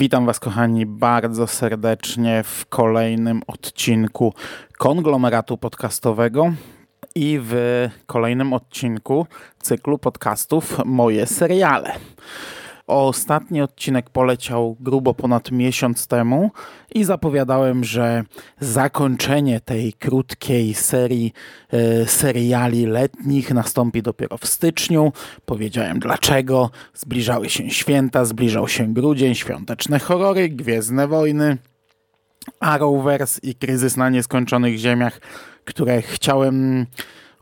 Witam Was, kochani, bardzo serdecznie w kolejnym odcinku konglomeratu podcastowego i w kolejnym odcinku cyklu podcastów Moje seriale. Ostatni odcinek poleciał grubo ponad miesiąc temu i zapowiadałem, że zakończenie tej krótkiej serii e, seriali letnich nastąpi dopiero w styczniu. Powiedziałem dlaczego. Zbliżały się święta, zbliżał się grudzień, świąteczne horrory, Gwiezdne Wojny, Arrowverse i Kryzys na Nieskończonych Ziemiach, które chciałem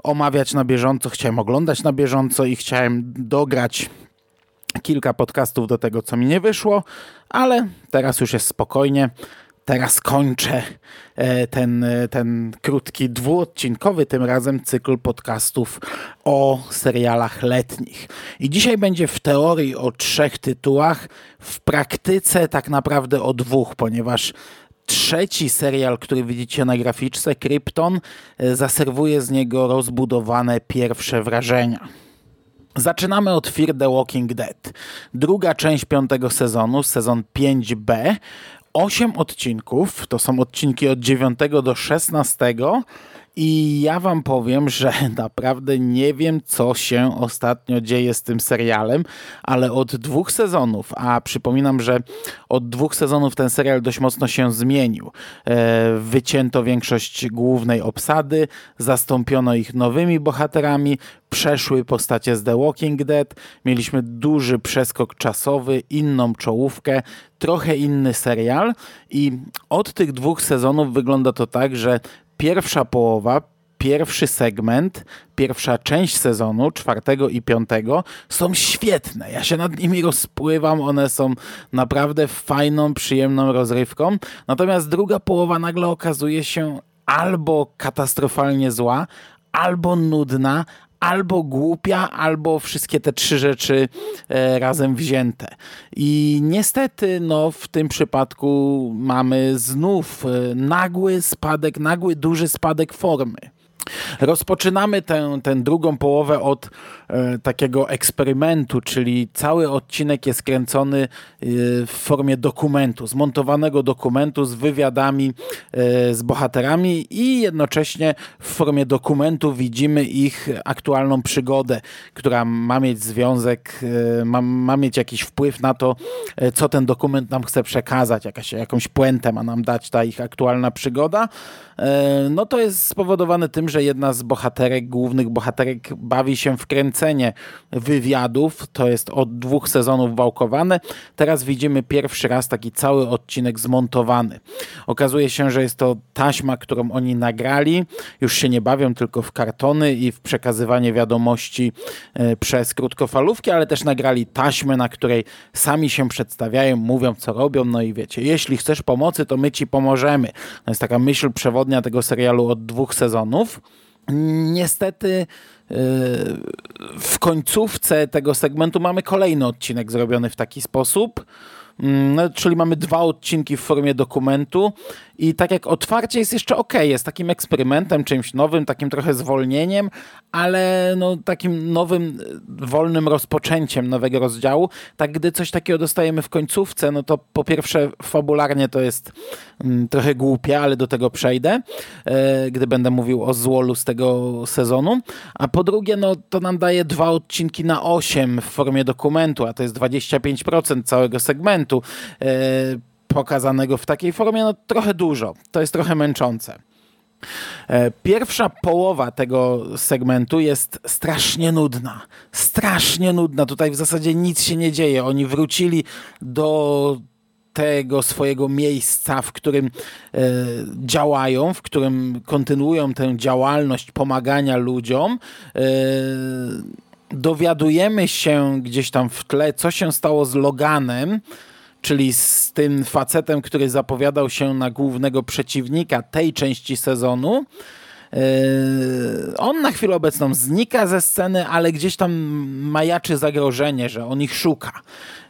omawiać na bieżąco, chciałem oglądać na bieżąco i chciałem dograć kilka podcastów do tego, co mi nie wyszło, ale teraz już jest spokojnie. Teraz kończę e, ten, e, ten krótki, dwuodcinkowy tym razem cykl podcastów o serialach letnich. I dzisiaj będzie w teorii o trzech tytułach, w praktyce tak naprawdę o dwóch, ponieważ trzeci serial, który widzicie na graficzce, Krypton, e, zaserwuje z niego rozbudowane pierwsze wrażenia. Zaczynamy od Fear the Walking Dead. Druga część piątego sezonu, sezon 5B. Osiem odcinków, to są odcinki od 9 do 16 i ja wam powiem, że naprawdę nie wiem, co się ostatnio dzieje z tym serialem, ale od dwóch sezonów, a przypominam, że od dwóch sezonów ten serial dość mocno się zmienił. E, wycięto większość głównej obsady, zastąpiono ich nowymi bohaterami, przeszły postacie z The Walking Dead, mieliśmy duży przeskok czasowy, inną czołówkę, trochę inny serial i od tych dwóch sezonów wygląda to tak, że pierwsza połowa, pierwszy segment, pierwsza część sezonu, czwartego i piątego, są świetne. Ja się nad nimi rozpływam, one są naprawdę fajną, przyjemną rozrywką. Natomiast druga połowa nagle okazuje się albo katastrofalnie zła, albo nudna, albo głupia, albo wszystkie te trzy rzeczy e, razem wzięte. I niestety, no, w tym przypadku mamy znów e, nagły spadek, nagły, duży spadek formy. Rozpoczynamy tę, tę drugą połowę od e, takiego eksperymentu, czyli cały odcinek jest kręcony e, w formie dokumentu, zmontowanego dokumentu z wywiadami e, z bohaterami i jednocześnie w formie dokumentu widzimy ich aktualną przygodę, która ma mieć związek, e, ma, ma mieć jakiś wpływ na to, e, co ten dokument nam chce przekazać, jakaś, jakąś puentę ma nam dać ta ich aktualna przygoda. E, no to jest spowodowane tym, że jedna z bohaterek, głównych bohaterek bawi się w kręcenie wywiadów. To jest od dwóch sezonów wałkowane. Teraz widzimy pierwszy raz taki cały odcinek zmontowany. Okazuje się, że jest to taśma, którą oni nagrali. Już się nie bawią tylko w kartony i w przekazywanie wiadomości e, przez krótkofalówki, ale też nagrali taśmę, na której sami się przedstawiają, mówią co robią. No i wiecie, jeśli chcesz pomocy, to my ci pomożemy. To jest taka myśl przewodnia tego serialu od dwóch sezonów. Niestety y, w końcówce tego segmentu mamy kolejny odcinek zrobiony w taki sposób. Mm, no, czyli mamy dwa odcinki w formie dokumentu i tak jak otwarcie jest jeszcze ok, jest takim eksperymentem, czymś nowym, takim trochę zwolnieniem, ale no, takim nowym, wolnym rozpoczęciem nowego rozdziału. Tak gdy coś takiego dostajemy w końcówce, no to po pierwsze fabularnie to jest mm, trochę głupie, ale do tego przejdę, e, gdy będę mówił o złolu z tego sezonu, a po drugie no to nam daje dwa odcinki na 8 w formie dokumentu, a to jest 25% całego segmentu. E, pokazanego w takiej formie, no trochę dużo. To jest trochę męczące. E, pierwsza połowa tego segmentu jest strasznie nudna. Strasznie nudna. Tutaj w zasadzie nic się nie dzieje. Oni wrócili do tego swojego miejsca, w którym e, działają, w którym kontynuują tę działalność pomagania ludziom. E, dowiadujemy się gdzieś tam w tle, co się stało z Loganem, czyli z tym facetem, który zapowiadał się na głównego przeciwnika tej części sezonu. Yy, on na chwilę obecną znika ze sceny, ale gdzieś tam majaczy zagrożenie, że on ich szuka,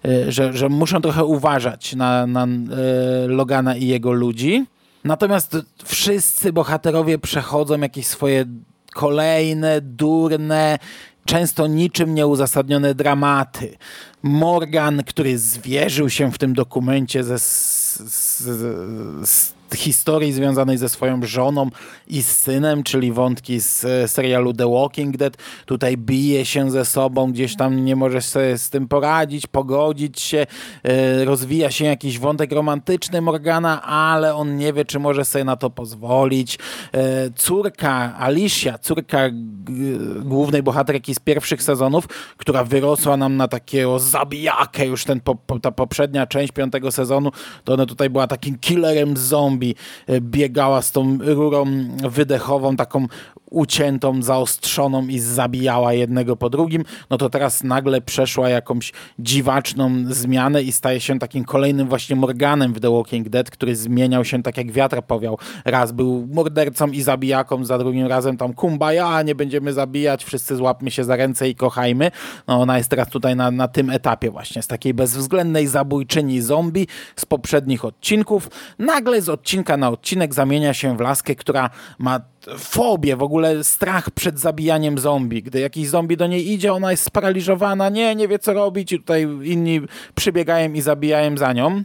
yy, że, że muszą trochę uważać na, na yy, Logana i jego ludzi. Natomiast wszyscy bohaterowie przechodzą jakieś swoje kolejne, durne, często niczym nieuzasadnione dramaty. Morgan, który zwierzył się w tym dokumencie ze, z, z, z historii związanej ze swoją żoną i z synem, czyli wątki z e, serialu The Walking Dead. Tutaj bije się ze sobą, gdzieś tam nie możesz sobie z tym poradzić, pogodzić się. E, rozwija się jakiś wątek romantyczny Morgana, ale on nie wie, czy może sobie na to pozwolić. E, córka Alicia, córka głównej bohaterki z pierwszych sezonów, która wyrosła nam na takiego zabijakę, już ten, ta poprzednia część piątego sezonu, to ona tutaj była takim killerem zombie, zombie e, biegała z tą rurą wydechową, taką uciętą, zaostrzoną i zabijała jednego po drugim, no to teraz nagle przeszła jakąś dziwaczną zmianę i staje się takim kolejnym właśnie Morganem w The Walking Dead, który zmieniał się tak jak wiatr powiał. Raz był mordercą i zabijaką, za drugim razem tam kumbaya, nie będziemy zabijać, wszyscy złapmy się za ręce i kochajmy. No ona jest teraz tutaj na, na tym etapie właśnie, z takiej bezwzględnej zabójczyni zombie z poprzednich odcinków. Nagle z odcinka na odcinek zamienia się w laskę, która ma fobię, w ogóle strach przed zabijaniem zombie. Gdy jakiś zombie do niej idzie, ona jest sparaliżowana, nie, nie wie co robić i tutaj inni przybiegają i zabijają za nią.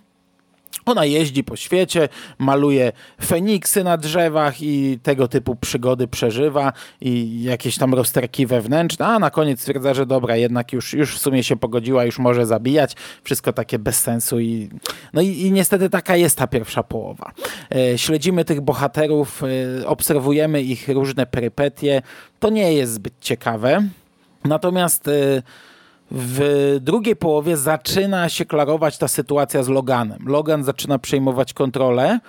Ona jeździ po świecie, maluje feniksy na drzewach i tego typu przygody przeżywa i jakieś tam rozterki wewnętrzne, a na koniec stwierdza, że dobra, jednak już, już w sumie się pogodziła, już może zabijać. Wszystko takie bez sensu i no i, i niestety taka jest ta pierwsza połowa. E, śledzimy tych bohaterów, e, obserwujemy ich różne perypetie. To nie jest zbyt ciekawe. Natomiast e, w drugiej połowie zaczyna się klarować ta sytuacja z Loganem. Logan zaczyna przejmować kontrolę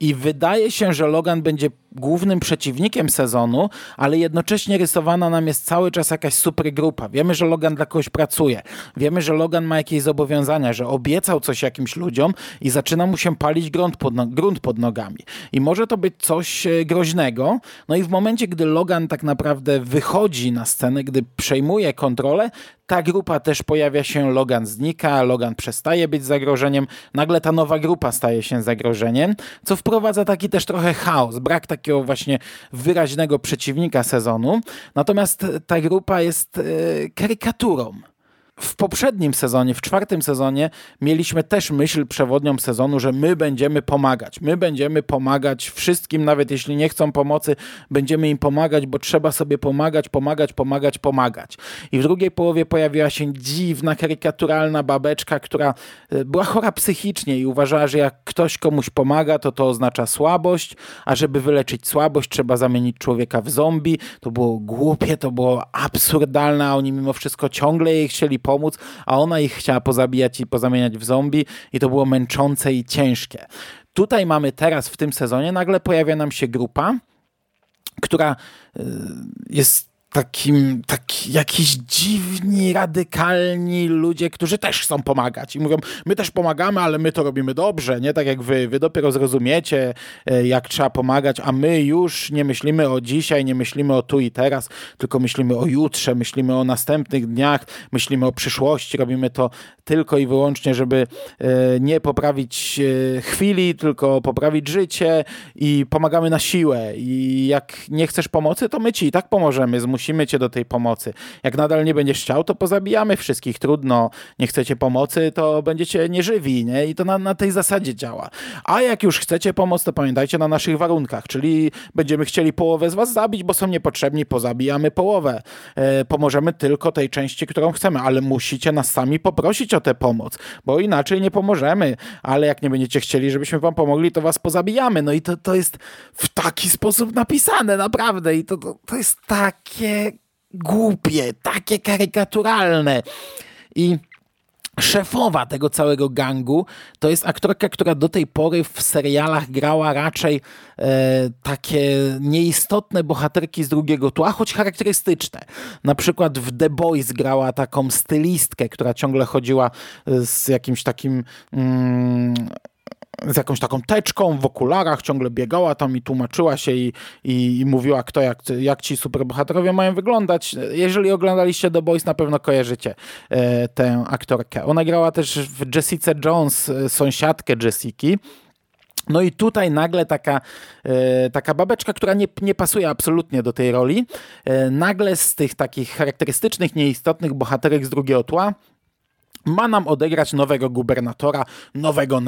i wydaje się, że Logan będzie głównym przeciwnikiem sezonu, ale jednocześnie rysowana nam jest cały czas jakaś super grupa. Wiemy, że Logan dla kogoś pracuje. Wiemy, że Logan ma jakieś zobowiązania, że obiecał coś jakimś ludziom i zaczyna mu się palić grunt pod, no grunt pod nogami. I może to być coś e, groźnego. No i w momencie, gdy Logan tak naprawdę wychodzi na scenę, gdy przejmuje kontrolę, ta grupa też pojawia się, Logan znika, Logan przestaje być zagrożeniem, nagle ta nowa grupa staje się zagrożeniem, co wprowadza taki też trochę chaos, brak takiego właśnie wyraźnego przeciwnika sezonu. Natomiast ta grupa jest e, karykaturą w poprzednim sezonie, w czwartym sezonie, mieliśmy też myśl przewodnią sezonu, że my będziemy pomagać. My będziemy pomagać wszystkim, nawet jeśli nie chcą pomocy, będziemy im pomagać, bo trzeba sobie pomagać, pomagać, pomagać, pomagać. I w drugiej połowie pojawiła się dziwna, karykaturalna babeczka, która e, była chora psychicznie i uważała, że jak ktoś komuś pomaga, to to oznacza słabość, a żeby wyleczyć słabość, trzeba zamienić człowieka w zombie. To było głupie, to było absurdalne, a oni mimo wszystko ciągle jej chcieli pomóc, a ona ich chciała pozabijać i pozamieniać w zombie i to było męczące i ciężkie. Tutaj mamy teraz w tym sezonie, nagle pojawia nam się grupa, która y, jest takim, tak, jakiś dziwni, radykalni ludzie, którzy też chcą pomagać i mówią, my też pomagamy, ale my to robimy dobrze, nie? Tak jak wy, wy dopiero zrozumiecie, e, jak trzeba pomagać, a my już nie myślimy o dzisiaj, nie myślimy o tu i teraz, tylko myślimy o jutrze, myślimy o następnych dniach, myślimy o przyszłości, robimy to tylko i wyłącznie, żeby e, nie poprawić e, chwili, tylko poprawić życie i pomagamy na siłę. I jak nie chcesz pomocy, to my ci i tak pomożemy, zmusimy zmusimy cię do tej pomocy. Jak nadal nie będziesz chciał, to pozabijamy wszystkich. Trudno, nie chcecie pomocy, to będziecie nieżywi, nie? I to na, na tej zasadzie działa. A jak już chcecie pomoc, to pamiętajcie na naszych warunkach, czyli będziemy chcieli połowę z was zabić, bo są niepotrzebni, pozabijamy połowę. E, pomożemy tylko tej części, którą chcemy, ale musicie nas sami poprosić o tę pomoc, bo inaczej nie pomożemy. Ale jak nie będziecie chcieli, żebyśmy wam pomogli, to was pozabijamy. No i to, to jest w taki sposób napisane, naprawdę. I to, to, to jest takie głupie, takie karykaturalne. I szefowa tego całego gangu to jest aktorka, która do tej pory w serialach grała raczej e, takie nieistotne bohaterki z drugiego tła, choć charakterystyczne. Na przykład w The Boys grała taką stylistkę, która ciągle chodziła z jakimś takim mm, z jakąś taką teczką w okularach, ciągle biegała tam i tłumaczyła się i, i, i, mówiła, kto jak, jak ci superbohaterowie mają wyglądać. Jeżeli oglądaliście The Boys, na pewno kojarzycie e, tę aktorkę. Ona grała też w Jessica Jones, e, sąsiadkę Jessiki. No i tutaj nagle taka, e, taka babeczka, która nie, nie pasuje absolutnie do tej roli, e, nagle z tych takich charakterystycznych, nieistotnych bohaterek z drugiego tła ma nam odegrać nowego gubernatora, nowego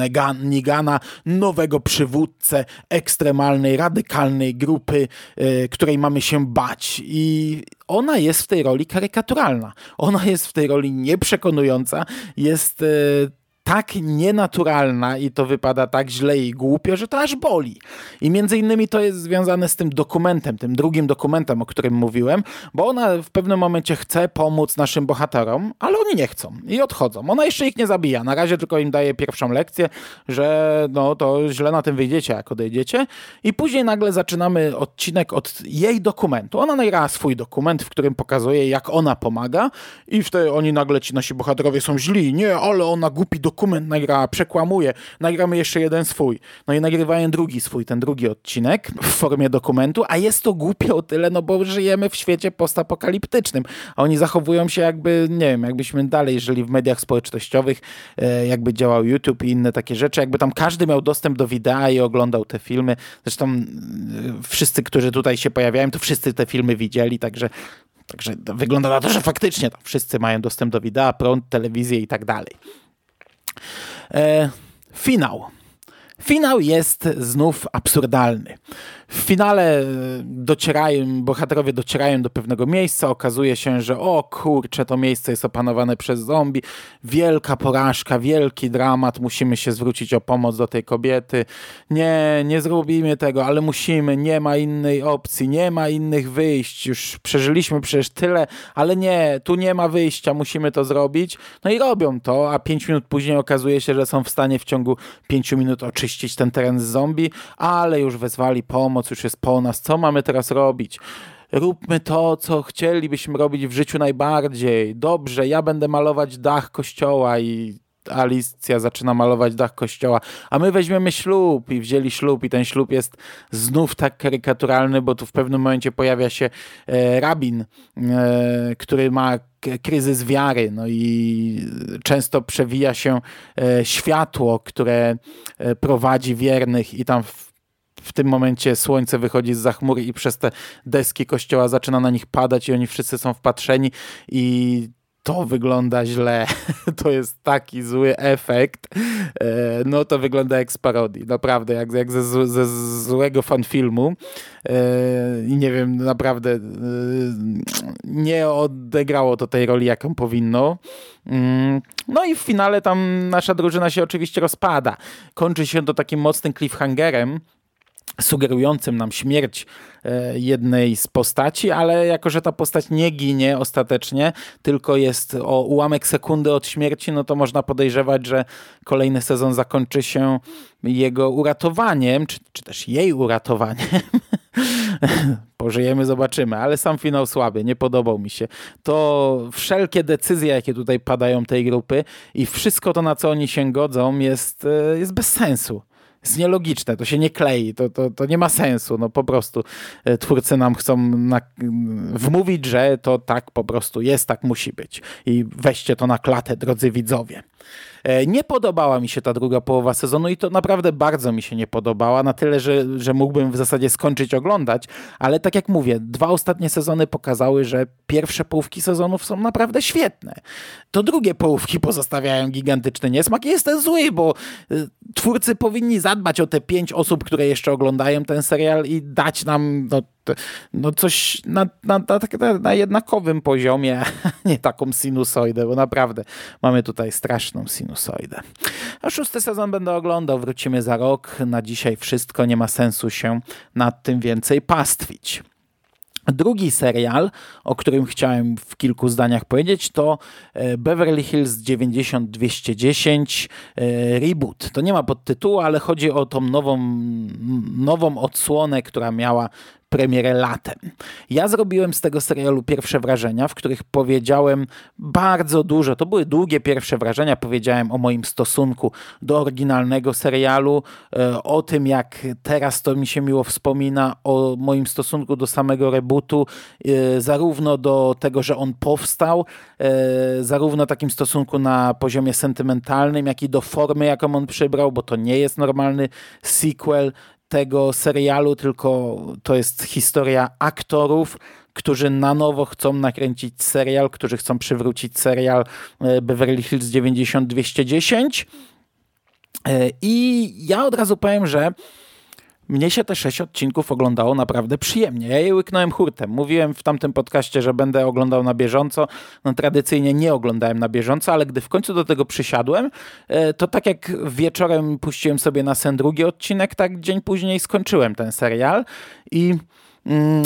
Nigana, nowego przywódcę ekstremalnej, radykalnej grupy, y, której mamy się bać. I ona jest w tej roli karykaturalna. Ona jest w tej roli nieprzekonująca, jest y, tak nienaturalna i to wypada tak źle i głupio, że to aż boli. I między innymi to jest związane z tym dokumentem, tym drugim dokumentem, o którym mówiłem, bo ona w pewnym momencie chce pomóc naszym bohaterom, ale oni nie chcą i odchodzą. Ona jeszcze ich nie zabija. Na razie tylko im daje pierwszą lekcję, że no to źle na tym wyjdziecie, jak odejdziecie. I później nagle zaczynamy odcinek od jej dokumentu. Ona nagrała swój dokument, w którym pokazuje, jak ona pomaga i wtedy oni nagle, ci nasi bohaterowie są źli. Nie, ale ona głupi dokument dokument nagrała, przekłamuje, nagramy jeszcze jeden swój. No i nagrywają drugi swój, ten drugi odcinek w formie dokumentu, a jest to głupio o tyle, no bo żyjemy w świecie postapokaliptycznym, a oni zachowują się jakby, nie wiem, jakbyśmy dalej żyli w mediach społecznościowych, e, jakby działał YouTube i inne takie rzeczy, jakby tam każdy miał dostęp do wideo i oglądał te filmy. Zresztą e, wszyscy, którzy tutaj się pojawiają, to wszyscy te filmy widzieli, także Także wygląda na to, że faktycznie wszyscy mają dostęp do wideo, prąd, telewizję i tak dalej. E, finał. Finał jest znów absurdalny. W finale e, docierają, bohaterowie docierają do pewnego miejsca, okazuje się, że o kurczę, to miejsce jest opanowane przez zombie, wielka porażka, wielki dramat, musimy się zwrócić o pomoc do tej kobiety. Nie, nie zrobimy tego, ale musimy, nie ma innej opcji, nie ma innych wyjść, już przeżyliśmy przecież tyle, ale nie, tu nie ma wyjścia, musimy to zrobić. No i robią to, a pięć minut później okazuje się, że są w stanie w ciągu pięciu minut oczyścić ten teren z zombie, ale już wezwali pomoc, pomoc już jest po nas, co mamy teraz robić? Róbmy to, co chcielibyśmy robić w życiu najbardziej. Dobrze, ja będę malować dach kościoła i Alicja zaczyna malować dach kościoła, a my weźmiemy ślub i wzięli ślub i ten ślub jest znów tak karykaturalny, bo tu w pewnym momencie pojawia się e, rabin, e, który ma kryzys wiary, no i często przewija się e, światło, które e, prowadzi wiernych i tam w w tym momencie słońce wychodzi z chmury i przez te deski kościoła zaczyna na nich padać i oni wszyscy są wpatrzeni i to wygląda źle, to jest taki zły efekt, e, no to wygląda jak z parodii, naprawdę, jak, jak ze, ze złego fanfilmu e, i nie wiem, naprawdę e, nie odegrało to tej roli, jaką powinno. Mm, no i w finale tam nasza drużyna się oczywiście rozpada. Kończy się to takim mocnym cliffhangerem, sugerującym nam śmierć e, jednej z postaci, ale jako, że ta postać nie ginie ostatecznie, tylko jest o ułamek sekundy od śmierci, no to można podejrzewać, że kolejny sezon zakończy się jego uratowaniem, czy, czy też jej uratowaniem. Pożyjemy, zobaczymy, ale sam finał słaby, nie podobał mi się. To wszelkie decyzje, jakie tutaj padają tej grupy i wszystko to, na co oni się godzą, jest, e, jest bez sensu jest nielogiczne, to się nie klei, to, to, to nie ma sensu. No po prostu e, twórcy nam chcą na, wmówić, że to tak po prostu jest, tak musi być. I weźcie to na klatę, drodzy widzowie. E, nie podobała mi się ta druga połowa sezonu i to naprawdę bardzo mi się nie podobała, na tyle, że, że mógłbym w zasadzie skończyć oglądać, ale tak jak mówię, dwa ostatnie sezony pokazały, że pierwsze połówki sezonów są naprawdę świetne. To drugie połówki pozostawiają gigantyczny niesmak i jestem zły, bo y, twórcy powinni zadbać o te pięć osób, które jeszcze oglądają ten serial i dać nam no, no coś na, na, na, na jednakowym poziomie, nie taką sinusoidę, bo naprawdę mamy tutaj straszną sinusoidę. A szósty sezon będę oglądał, wrócimy za rok. Na dzisiaj wszystko, nie ma sensu się nad tym więcej pastwić. Drugi serial, o którym chciałem w kilku zdaniach powiedzieć, to e, Beverly Hills 90210 e, Reboot. To nie ma podtytułu, ale chodzi o tą nową, nową odsłonę, która miała premierę latem. Ja zrobiłem z tego serialu pierwsze wrażenia, w których powiedziałem bardzo dużo. To były długie pierwsze wrażenia. Powiedziałem o moim stosunku do oryginalnego serialu, e, o tym, jak teraz to mi się miło wspomina, o moim stosunku do samego rebootu, e, zarówno do tego, że on powstał, e, zarówno takim stosunku na poziomie sentymentalnym, jak i do formy, jaką on przybrał, bo to nie jest normalny sequel tego serialu, tylko to jest historia aktorów, którzy na nowo chcą nakręcić serial, którzy chcą przywrócić serial e, Beverly Hills 90210. E, I ja od razu powiem, że mnie się te sześć odcinków oglądało naprawdę przyjemnie. Ja je łyknąłem hurtem. Mówiłem w tamtym podcaście, że będę oglądał na bieżąco. No, tradycyjnie nie oglądałem na bieżąco, ale gdy w końcu do tego przysiadłem, e, to tak jak wieczorem puściłem sobie na sen drugi odcinek, tak dzień później skończyłem ten serial. I, mm,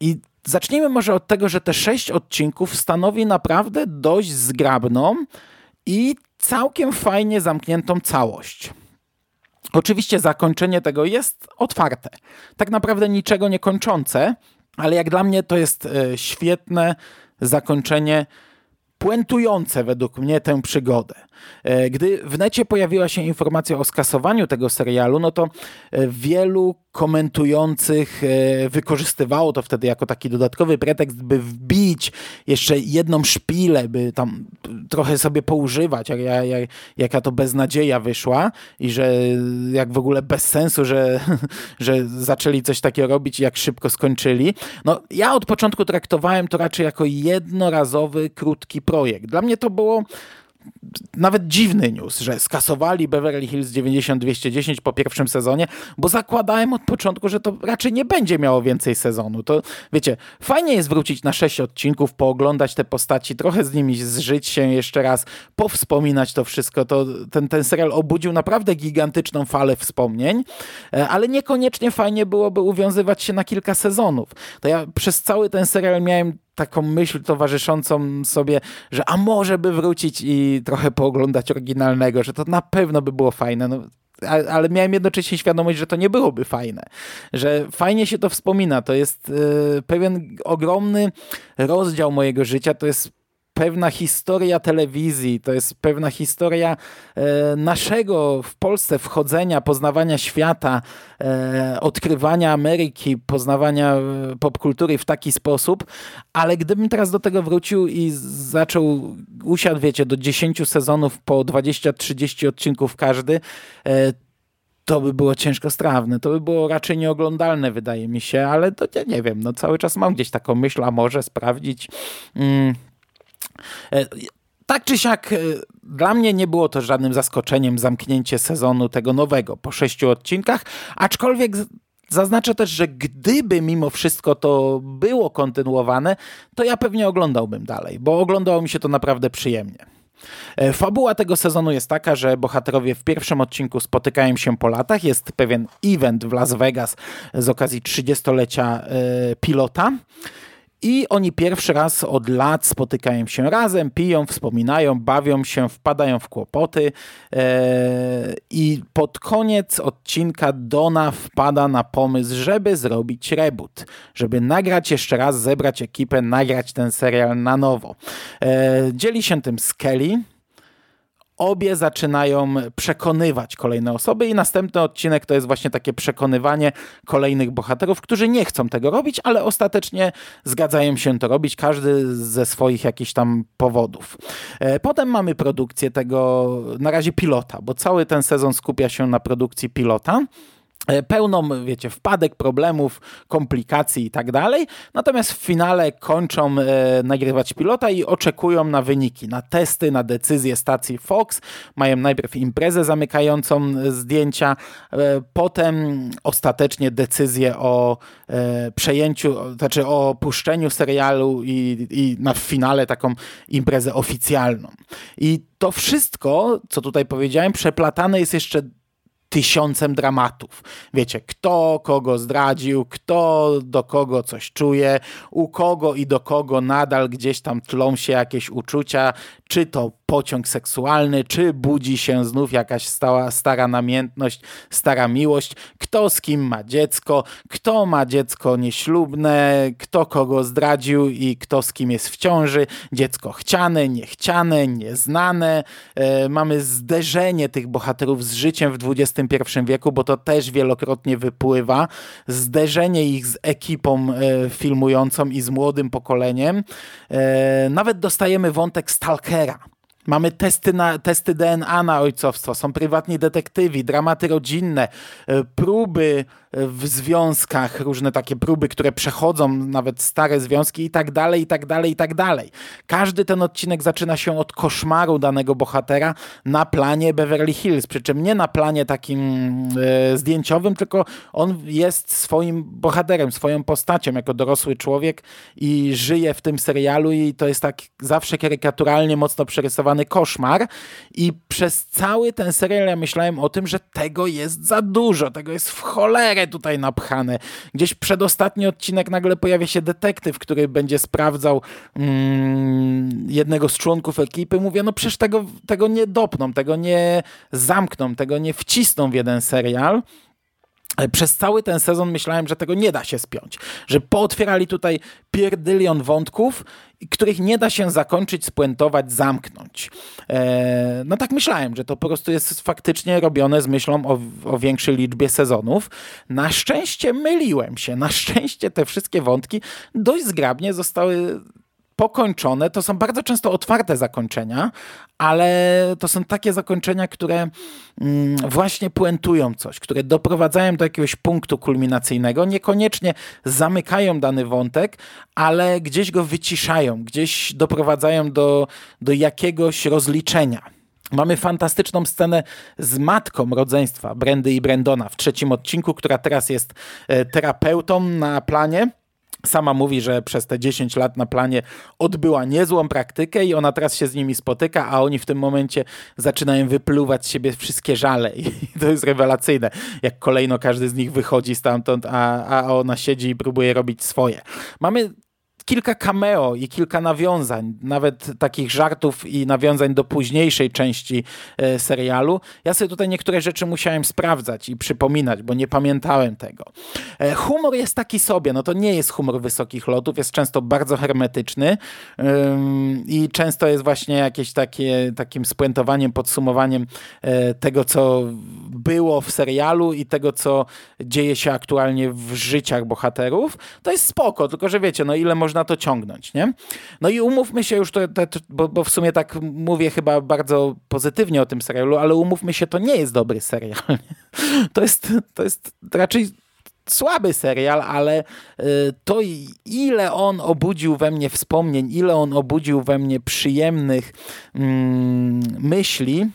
i zacznijmy może od tego, że te sześć odcinków stanowi naprawdę dość zgrabną i całkiem fajnie zamkniętą całość. Oczywiście zakończenie tego jest otwarte. Tak naprawdę niczego nie kończące, ale jak dla mnie to jest e, świetne zakończenie puentujące według mnie tę przygodę. E, gdy w necie pojawiła się informacja o skasowaniu tego serialu, no to e, wielu komentujących e, wykorzystywało to wtedy jako taki dodatkowy pretekst, by wbić jeszcze jedną szpilę, by tam trochę sobie poużywać, jak, jak, jaka to beznadzieja wyszła i że jak w ogóle bez sensu, że, że zaczęli coś takiego robić i jak szybko skończyli. No ja od początku traktowałem to raczej jako jednorazowy, krótki projekt. Dla mnie to było nawet dziwny news, że skasowali Beverly Hills 90210 po pierwszym sezonie, bo zakładałem od początku, że to raczej nie będzie miało więcej sezonu. To wiecie, fajnie jest wrócić na sześć odcinków, pooglądać te postaci, trochę z nimi zżyć się jeszcze raz, powspominać to wszystko. To ten, ten serial obudził naprawdę gigantyczną falę wspomnień, e, ale niekoniecznie fajnie byłoby uwiązywać się na kilka sezonów. To ja przez cały ten serial miałem taką myśl towarzyszącą sobie, że a może by wrócić i trochę pooglądać oryginalnego, że to na pewno by było fajne. No, ale miałem jednocześnie świadomość, że to nie byłoby fajne, że fajnie się to wspomina. To jest yy, pewien ogromny rozdział mojego życia, to jest pewna historia telewizji, to jest pewna historia e, naszego w Polsce wchodzenia, poznawania świata, e, odkrywania Ameryki, poznawania e, popkultury w taki sposób, ale gdybym teraz do tego wrócił i zaczął, usiadł, wiecie, do 10 sezonów po 20-30 odcinków każdy, to by było ciężko strawne, to by było raczej nieoglądalne, wydaje mi się, ale to ja nie wiem, no cały czas mam gdzieś taką myśl, a może sprawdzić. Mm, tak czy siak, e, dla mnie nie było to żadnym zaskoczeniem zamknięcie sezonu tego nowego po sześciu odcinkach, aczkolwiek zaznaczę też, że gdyby mimo wszystko to było kontynuowane, to ja pewnie oglądałbym dalej, bo oglądało mi się to naprawdę przyjemnie. E, fabuła tego sezonu jest taka, że bohaterowie w pierwszym odcinku spotykają się po latach. Jest pewien event w Las Vegas z okazji 30-lecia pilota. I oni pierwszy raz od lat spotykają się razem, piją, wspominają, bawią się, wpadają w kłopoty. E, I pod koniec odcinka Dona wpada na pomysł, żeby zrobić reboot, żeby nagrać jeszcze raz, zebrać ekipę, nagrać ten serial na nowo. E, dzieli się tym z Kelly, obie zaczynają przekonywać kolejne osoby i następny odcinek to jest właśnie takie przekonywanie kolejnych bohaterów, którzy nie chcą tego robić, ale ostatecznie zgadzają się to robić, każdy ze swoich jakichś tam powodów. E, potem mamy produkcję tego, na razie pilota, bo cały ten sezon skupia się na produkcji pilota. E, pełną, wiecie, wpadek, problemów, komplikacji i tak dalej. Natomiast w finale kończą e, nagrywać pilota i oczekują na wyniki, na testy, na decyzje stacji Fox. Mają najpierw imprezę zamykającą zdjęcia, e, potem ostatecznie decyzję o e, przejęciu, znaczy o puszczeniu serialu i, i na finale taką imprezę oficjalną. I to wszystko, co tutaj powiedziałem, przeplatane jest jeszcze tysiącem dramatów. Wiecie, kto kogo zdradził, kto do kogo coś czuje, u kogo i do kogo nadal gdzieś tam tlą się jakieś uczucia, czy to pociąg seksualny, czy budzi się znów jakaś stała, stara namiętność, stara miłość, kto z kim ma dziecko, kto ma dziecko nieślubne, kto kogo zdradził i kto z kim jest w ciąży, dziecko chciane, niechciane, nieznane. E, mamy zderzenie tych bohaterów z życiem w XXI wieku, bo to też wielokrotnie wypływa. Zderzenie ich z ekipą e, filmującą i z młodym pokoleniem. E, nawet dostajemy wątek Stalkera Mamy testy, na, testy DNA na ojcowstwo, są prywatni detektywi, dramaty rodzinne, e, próby w związkach, różne takie próby, które przechodzą nawet stare związki i tak dalej, i tak dalej, i tak dalej. Każdy ten odcinek zaczyna się od koszmaru danego bohatera na planie Beverly Hills, przy czym nie na planie takim e, zdjęciowym, tylko on jest swoim bohaterem, swoją postacią jako dorosły człowiek i żyje w tym serialu i to jest tak zawsze karykaturalnie mocno przerysowany koszmar. I przez cały ten serial ja myślałem o tym, że tego jest za dużo, tego jest w cholerę tutaj napchane. Gdzieś przedostatni odcinek nagle pojawia się detektyw, który będzie sprawdzał mm, jednego z członków ekipy. Mówię, no przecież tego, tego nie dopną, tego nie zamkną, tego nie wcisną w jeden serial. Przez cały ten sezon myślałem, że tego nie da się spiąć, że pootwierali tutaj pierdylion wątków, których nie da się zakończyć, spuentować, zamknąć. E, no tak myślałem, że to po prostu jest faktycznie robione z myślą o, o większej liczbie sezonów. Na szczęście myliłem się, na szczęście te wszystkie wątki dość zgrabnie zostały pokończone. To są bardzo często otwarte zakończenia, ale to są takie zakończenia, które mm, właśnie puentują coś, które doprowadzają do jakiegoś punktu kulminacyjnego, niekoniecznie zamykają dany wątek, ale gdzieś go wyciszają, gdzieś doprowadzają do, do jakiegoś rozliczenia. Mamy fantastyczną scenę z matką rodzeństwa Brandy i Brendona w trzecim odcinku, która teraz jest e, terapeutą na planie Sama mówi, że przez te 10 lat na planie odbyła niezłą praktykę i ona teraz się z nimi spotyka, a oni w tym momencie zaczynają wypluwać z siebie wszystkie żale. I to jest rewelacyjne, jak kolejno każdy z nich wychodzi stamtąd, a, a ona siedzi i próbuje robić swoje. Mamy kilka cameo i kilka nawiązań, nawet takich żartów i nawiązań do późniejszej części e, serialu. Ja sobie tutaj niektóre rzeczy musiałem sprawdzać i przypominać, bo nie pamiętałem tego. E, humor jest taki sobie, no to nie jest humor wysokich lotów, jest często bardzo hermetyczny i często jest właśnie jakieś takie, takim spuentowaniem, podsumowaniem e, tego, co było w serialu i tego, co dzieje się aktualnie w życiach bohaterów. To jest spoko, tylko że wiecie, no ile można to ciągnąć, nie? No i umówmy się już, to, to, bo, bo, w sumie tak mówię chyba bardzo pozytywnie o tym serialu, ale umówmy się, to nie jest dobry serial. To jest, to jest raczej słaby serial, ale y, to ile on obudził we mnie wspomnień, ile on obudził we mnie przyjemnych mm, myśli,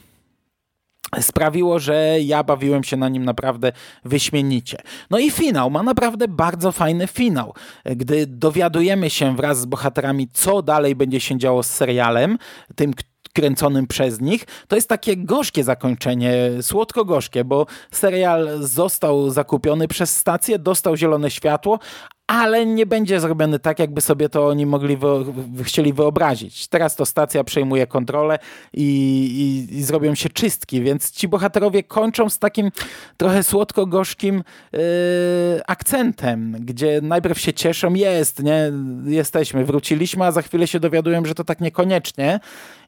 sprawiło, że ja bawiłem się na nim naprawdę wyśmienicie. No i finał, ma naprawdę bardzo fajny finał. Gdy dowiadujemy się wraz z bohaterami, co dalej będzie się działo z serialem, tym, kręconym przez nich, to jest takie gorzkie zakończenie, słodko-gorzkie, bo serial został zakupiony przez stację, dostał zielone światło, ale nie będzie zrobiony tak, jakby sobie to oni mogli wy, chcieli wyobrazić. Teraz to stacja przejmuje kontrolę i, i, i, zrobią się czystki, więc ci bohaterowie kończą z takim trochę słodko-gorzkim yy, akcentem, gdzie najpierw się cieszą, jest, nie, jesteśmy, wróciliśmy, a za chwilę się dowiadują, że to tak niekoniecznie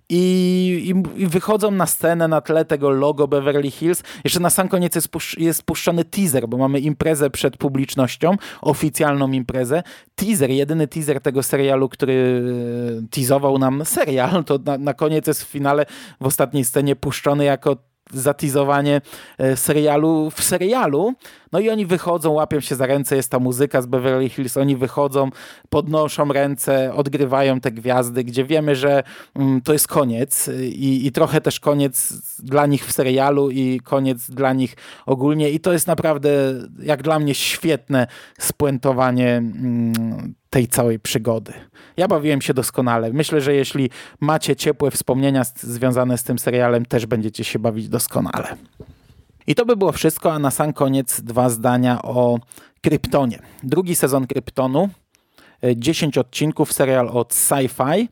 i, i, i, wychodzą na scenę na tle tego logo Beverly Hills. Jeszcze na sam koniec jest, pusz, jest puszczony teaser, bo mamy imprezę przed publicznością, oficjalną imprezę. Teaser, jedyny teaser tego serialu, który e, teasował nam serial, to na, na koniec jest w finale w ostatniej scenie puszczony jako zatizowanie e, serialu w serialu. No i oni wychodzą, łapią się za ręce, jest ta muzyka z Beverly Hills, oni wychodzą, podnoszą ręce, odgrywają te gwiazdy, gdzie wiemy, że mm, to jest koniec i, i trochę też koniec dla nich w serialu i koniec dla nich ogólnie i to jest naprawdę jak dla mnie świetne spuentowanie mm, tej całej przygody. Ja bawiłem się doskonale. Myślę, że jeśli macie ciepłe wspomnienia związane z tym serialem, też będziecie się bawić doskonale. I to by było wszystko, a na sam koniec dwa zdania o Kryptonie. Drugi sezon Kryptonu, 10 odcinków, serial od Sci-Fi.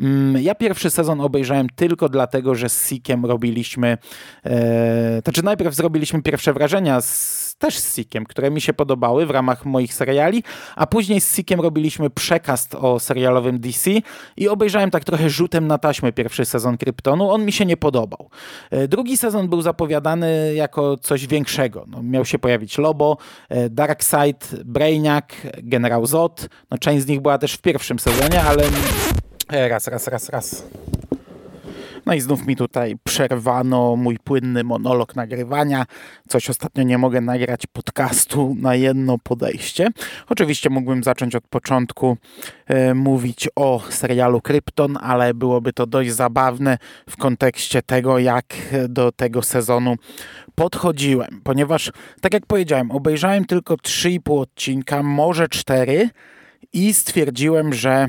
Mm, ja pierwszy sezon obejrzałem tylko dlatego, że z Sikiem robiliśmy, e, znaczy najpierw zrobiliśmy pierwsze wrażenia z, też z Sikiem, które mi się podobały w ramach moich seriali, a później z Sikiem robiliśmy przekast o serialowym DC i obejrzałem tak trochę rzutem na taśmę pierwszy sezon Kryptonu. On mi się nie podobał. E, drugi sezon był zapowiadany jako coś większego. No, miał się pojawić Lobo, e, Darkseid, Brainiac, Generał Zod. No, część z nich była też w pierwszym sezonie, ale E, raz, raz, raz, raz. No i znów mi tutaj przerwano mój płynny monolog nagrywania. Coś ostatnio nie mogę nagrać podcastu na jedno podejście. Oczywiście mógłbym zacząć od początku e, mówić o serialu Krypton, ale byłoby to dość zabawne w kontekście tego, jak do tego sezonu podchodziłem. Ponieważ, tak jak powiedziałem, obejrzałem tylko 3,5 odcinka, może 4 i stwierdziłem, że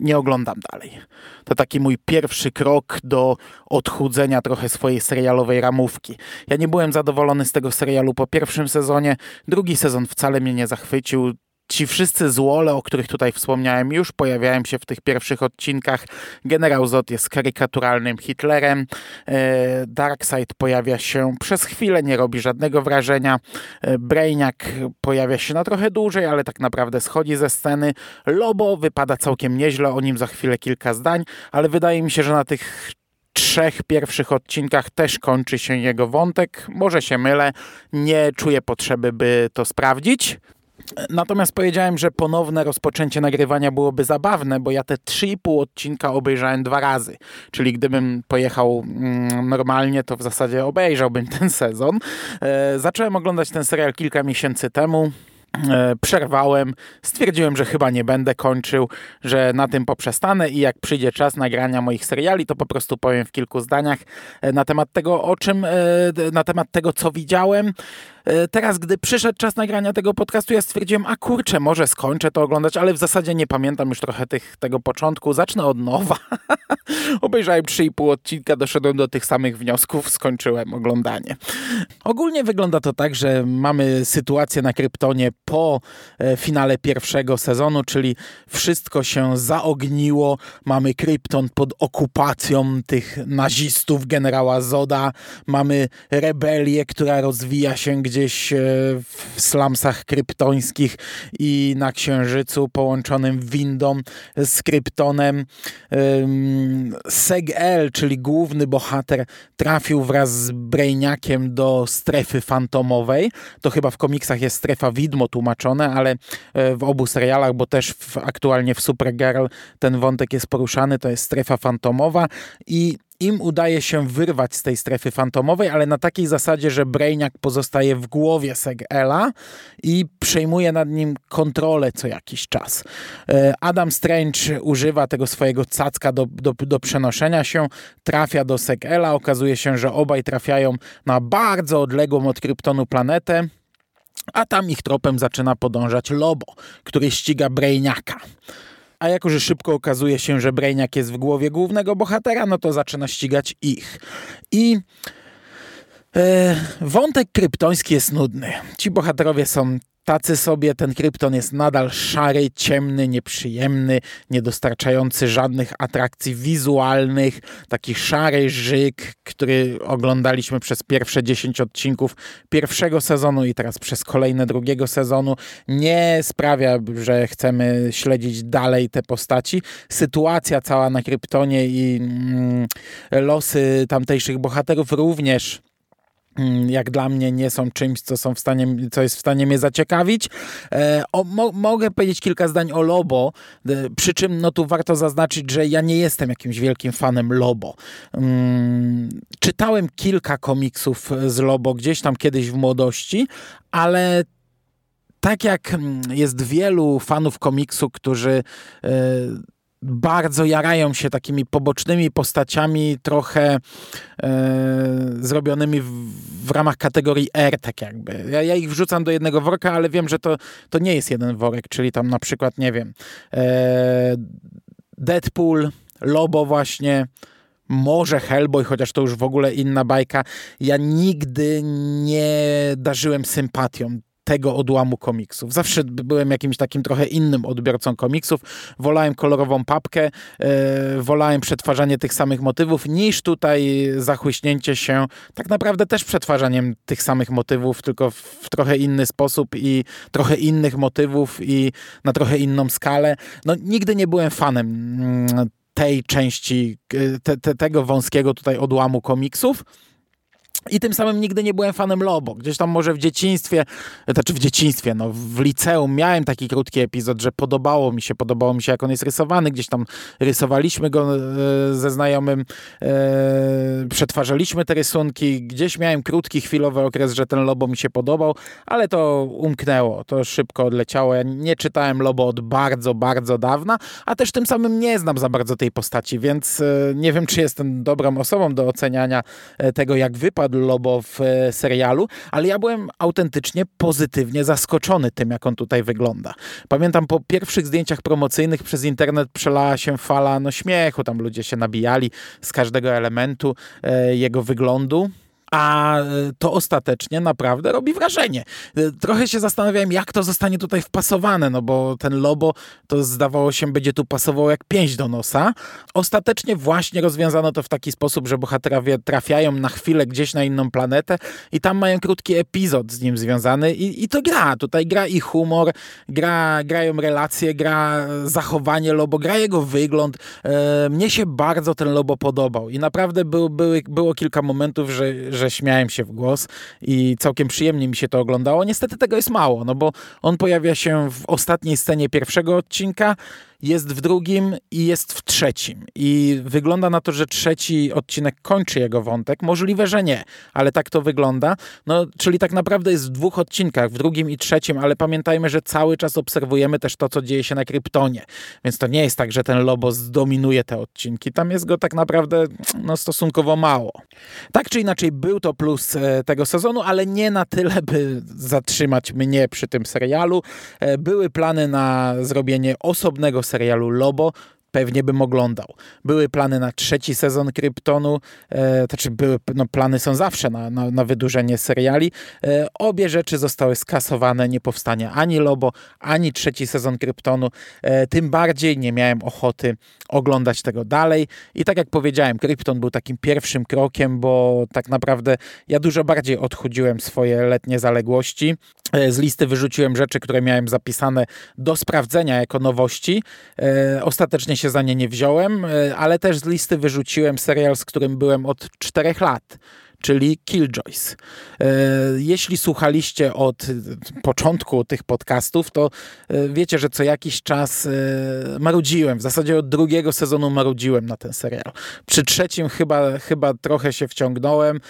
nie oglądam dalej. To taki mój pierwszy krok do odchudzenia trochę swojej serialowej ramówki. Ja nie byłem zadowolony z tego serialu po pierwszym sezonie, drugi sezon wcale mnie nie zachwycił. Ci wszyscy złole, o których tutaj wspomniałem, już pojawiają się w tych pierwszych odcinkach. Generał Zod jest karykaturalnym Hitlerem. E, Darkseid pojawia się przez chwilę, nie robi żadnego wrażenia. E, Brainiac pojawia się na trochę dłużej, ale tak naprawdę schodzi ze sceny. Lobo wypada całkiem nieźle, o nim za chwilę kilka zdań, ale wydaje mi się, że na tych trzech pierwszych odcinkach też kończy się jego wątek. Może się mylę, nie czuję potrzeby, by to sprawdzić. Natomiast powiedziałem, że ponowne rozpoczęcie nagrywania byłoby zabawne, bo ja te 3,5 odcinka obejrzałem dwa razy. Czyli gdybym pojechał mm, normalnie, to w zasadzie obejrzałbym ten sezon. E, zacząłem oglądać ten serial kilka miesięcy temu. E, przerwałem, stwierdziłem, że chyba nie będę kończył, że na tym poprzestanę i jak przyjdzie czas nagrania moich seriali, to po prostu powiem w kilku zdaniach e, na temat tego, o czym, na temat tego, co widziałem. E, teraz, gdy przyszedł czas nagrania tego podcastu, ja stwierdziłem, a kurczę, może skończę to oglądać, ale w zasadzie nie pamiętam już trochę tych, tego początku. Zacznę od nowa. Obejrzałem 3,5 odcinka, doszedłem do tych samych wniosków, skończyłem oglądanie. Ogólnie wygląda to tak, że mamy sytuację na Kryptonie po e, finale pierwszego sezonu, czyli wszystko się zaogniło. Mamy Krypton pod okupacją tych nazistów, generała Zoda. Mamy rebelię, która rozwija się gdzieś e, w slumsach kryptońskich i na Księżycu połączonym windą z Kryptonem. Seg-El, czyli główny bohater, trafił wraz z Brainiakiem do strefy fantomowej. To chyba w komiksach jest strefa widmo tłumaczone, ale e, w obu serialach, bo też w, aktualnie w Supergirl ten wątek jest poruszany, to jest strefa fantomowa i im udaje się wyrwać z tej strefy fantomowej, ale na takiej zasadzie, że Brainiac pozostaje w głowie Segela i przejmuje nad nim kontrolę co jakiś czas. E, Adam Strange używa tego swojego cacka do, do, do przenoszenia się, trafia do Segela, okazuje się, że obaj trafiają na bardzo odległą od Kryptonu planetę, a tam ich tropem zaczyna podążać Lobo, który ściga Brainiaka a jako, że szybko okazuje się, że Brainiac jest w głowie głównego bohatera, no to zaczyna ścigać ich. I e, wątek kryptoński jest nudny. Ci bohaterowie są tacy sobie. Ten krypton jest nadal szary, ciemny, nieprzyjemny, niedostarczający żadnych atrakcji wizualnych. Taki szary żyk, który oglądaliśmy przez pierwsze 10 odcinków pierwszego sezonu i teraz przez kolejne drugiego sezonu, nie sprawia, że chcemy śledzić dalej te postaci. Sytuacja cała na kryptonie i mm, losy tamtejszych bohaterów również jak dla mnie nie są czymś, co, są w stanie, co jest w stanie mnie zaciekawić. E, o, mo, mogę powiedzieć kilka zdań o Lobo, e, przy czym no tu warto zaznaczyć, że ja nie jestem jakimś wielkim fanem Lobo. Mm, czytałem kilka komiksów z Lobo gdzieś tam kiedyś w młodości, ale tak jak mm, jest wielu fanów komiksu, którzy e, bardzo jarają się takimi pobocznymi postaciami, trochę e, zrobionymi w, w, ramach kategorii R, tak jakby. Ja, ja, ich wrzucam do jednego worka, ale wiem, że to, to nie jest jeden worek, czyli tam na przykład, nie wiem, e, Deadpool, Lobo właśnie, może Hellboy, chociaż to już w ogóle inna bajka. Ja nigdy nie darzyłem sympatią tego odłamu komiksów. Zawsze byłem jakimś takim trochę innym odbiorcą komiksów. Wolałem kolorową papkę, yy, wolałem przetwarzanie tych samych motywów, niż tutaj zachłyśnięcie się tak naprawdę też przetwarzaniem tych samych motywów, tylko w trochę inny sposób i trochę innych motywów i na trochę inną skalę. No, nigdy nie byłem fanem yy, tej części, e, te, te, tego wąskiego tutaj odłamu komiksów. I tym samym nigdy nie byłem fanem Lobo. Gdzieś tam może w dzieciństwie, znaczy w dzieciństwie, no w liceum miałem taki krótki epizod, że podobało mi się, podobało mi się jak on jest rysowany. Gdzieś tam rysowaliśmy go e, ze znajomym, e, przetwarzaliśmy te rysunki. Gdzieś miałem krótki, chwilowy okres, że ten Lobo mi się podobał, ale to umknęło, to szybko odleciało. Ja nie czytałem Lobo od bardzo, bardzo dawna, a też tym samym nie znam za bardzo tej postaci, więc e, nie wiem, czy jestem dobrą osobą do oceniania tego, jak wypadł Lobo w e, serialu, ale ja byłem autentycznie pozytywnie zaskoczony tym, jak on tutaj wygląda. Pamiętam po pierwszych zdjęciach promocyjnych przez internet przelała się fala no, śmiechu, tam ludzie się nabijali z każdego elementu e, jego wyglądu a e, to ostatecznie naprawdę robi wrażenie. E, trochę się zastanawiałem, jak to zostanie tutaj wpasowane, no bo ten Lobo to zdawało się będzie tu pasował jak pięść do nosa. Ostatecznie właśnie rozwiązano to w taki sposób, że bohaterowie trafiają na chwilę gdzieś na inną planetę i tam mają krótki epizod z nim związany i, i to gra. Tutaj gra i humor, gra, grają relacje, gra zachowanie Lobo, gra jego wygląd. E, mnie się bardzo ten Lobo podobał i naprawdę był, było kilka momentów, że śmiałem się w głos i całkiem przyjemnie mi się to oglądało. Niestety tego jest mało, no bo on pojawia się w ostatniej scenie pierwszego odcinka, jest w drugim i jest w trzecim. I wygląda na to, że trzeci odcinek kończy jego wątek. Możliwe, że nie, ale tak to wygląda. No, czyli tak naprawdę jest w dwóch odcinkach, w drugim i trzecim, ale pamiętajmy, że cały czas obserwujemy też to, co dzieje się na Kryptonie. Więc to nie jest tak, że ten Lobo zdominuje te odcinki. Tam jest go tak naprawdę no, stosunkowo mało. Tak czy inaczej, był to plus e, tego sezonu, ale nie na tyle, by zatrzymać mnie przy tym serialu. E, były plany na zrobienie osobnego serialu Lobo, pewnie bym oglądał. Były plany na trzeci sezon Kryptonu, e, znaczy były, no, plany są zawsze na, na, na wydłużenie seriali. E, obie rzeczy zostały skasowane, nie powstanie ani Lobo, ani trzeci sezon Kryptonu. E, tym bardziej nie miałem ochoty oglądać tego dalej. I tak jak powiedziałem, Krypton był takim pierwszym krokiem, bo tak naprawdę ja dużo bardziej odchudziłem swoje letnie zaległości. E, z listy wyrzuciłem rzeczy, które miałem zapisane do sprawdzenia jako nowości. E, ostatecznie się za nie nie wziąłem, e, ale też z listy wyrzuciłem serial, z którym byłem od czterech lat czyli Killjoys. E, jeśli słuchaliście od początku tych podcastów, to e, wiecie, że co jakiś czas e, marudziłem. W zasadzie od drugiego sezonu marudziłem na ten serial. Przy trzecim chyba, chyba trochę się wciągnąłem.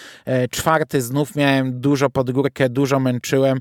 Czwarty znów miałem dużo pod górkę, dużo męczyłem.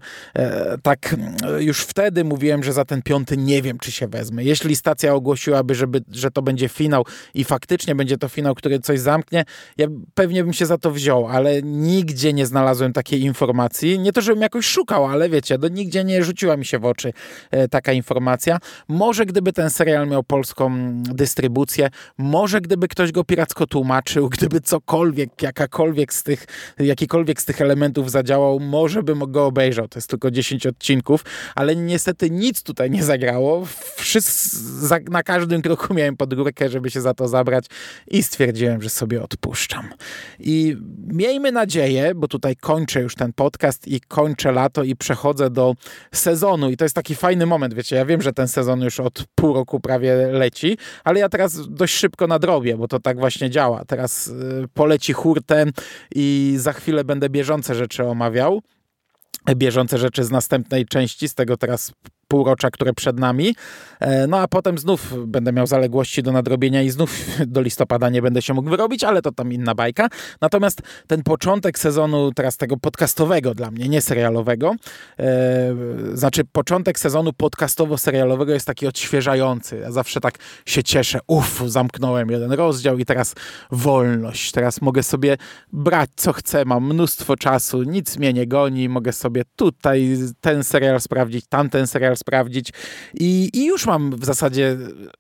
Tak już wtedy mówiłem, że za ten piąty nie wiem, czy się wezmę. Jeśli stacja ogłosiłaby, żeby, że to będzie finał i faktycznie będzie to finał, który coś zamknie, ja pewnie bym się za to wziął, ale nigdzie nie znalazłem takiej informacji. Nie to, żebym jakoś szukał, ale wiecie, do nigdzie nie rzuciła mi się w oczy e, taka informacja. Może gdyby ten serial miał polską dystrybucję, może gdyby ktoś go piracko tłumaczył, gdyby cokolwiek, jakakolwiek z tych, jakikolwiek z tych elementów zadziałał, może bym go obejrzał. To jest tylko 10 odcinków, ale niestety nic tutaj nie zagrało. Wszyscy, na każdym kroku miałem pod górkę, żeby się za to zabrać i stwierdziłem, że sobie odpuszczam. I miejmy nadzieję, bo tutaj kończę już ten podcast i kończę lato i przechodzę do sezonu i to jest taki fajny moment, wiecie, ja wiem, że ten sezon już od pół roku prawie leci, ale ja teraz dość szybko nadrobię, bo to tak właśnie działa. Teraz y, poleci hurtem i za chwilę będę bieżące rzeczy omawiał bieżące rzeczy z następnej części, z tego teraz półrocza, które przed nami. E, no a potem znów będę miał zaległości do nadrobienia i znów do listopada nie będę się mógł wyrobić, ale to tam inna bajka. Natomiast ten początek sezonu teraz tego podcastowego dla mnie, nie serialowego, e, znaczy początek sezonu podcastowo-serialowego jest taki odświeżający. Ja zawsze tak się cieszę, uff, zamknąłem jeden rozdział i teraz wolność. Teraz mogę sobie brać co chcę, mam mnóstwo czasu, nic mnie nie goni, mogę sobie tutaj ten serial sprawdzić, tamten serial sprawdzić. I, I już mam w zasadzie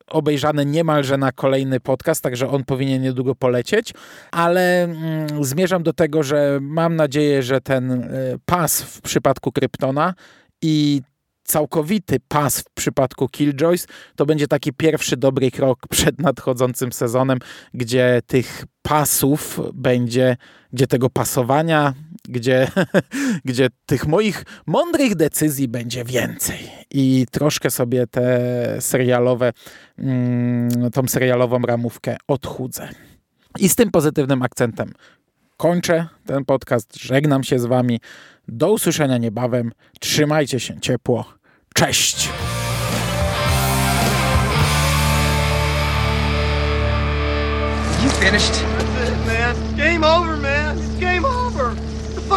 obejrzane niemalże na kolejny podcast, także on powinien niedługo polecieć, ale mm, zmierzam do tego, że mam nadzieję, że ten e, pas w przypadku Kryptona i całkowity pas w przypadku Killjoys to będzie taki pierwszy dobry krok przed nadchodzącym sezonem, gdzie tych pasów będzie, gdzie tego pasowania, gdzie, gdzie tych moich mądrych decyzji będzie więcej. I troszkę sobie te serialowe, mm, tą serialową ramówkę odchudzę. I z tym pozytywnym akcentem kończę ten podcast, żegnam się z wami. Do usłyszenia niebawem. Trzymajcie się ciepło. Cześć! You finished?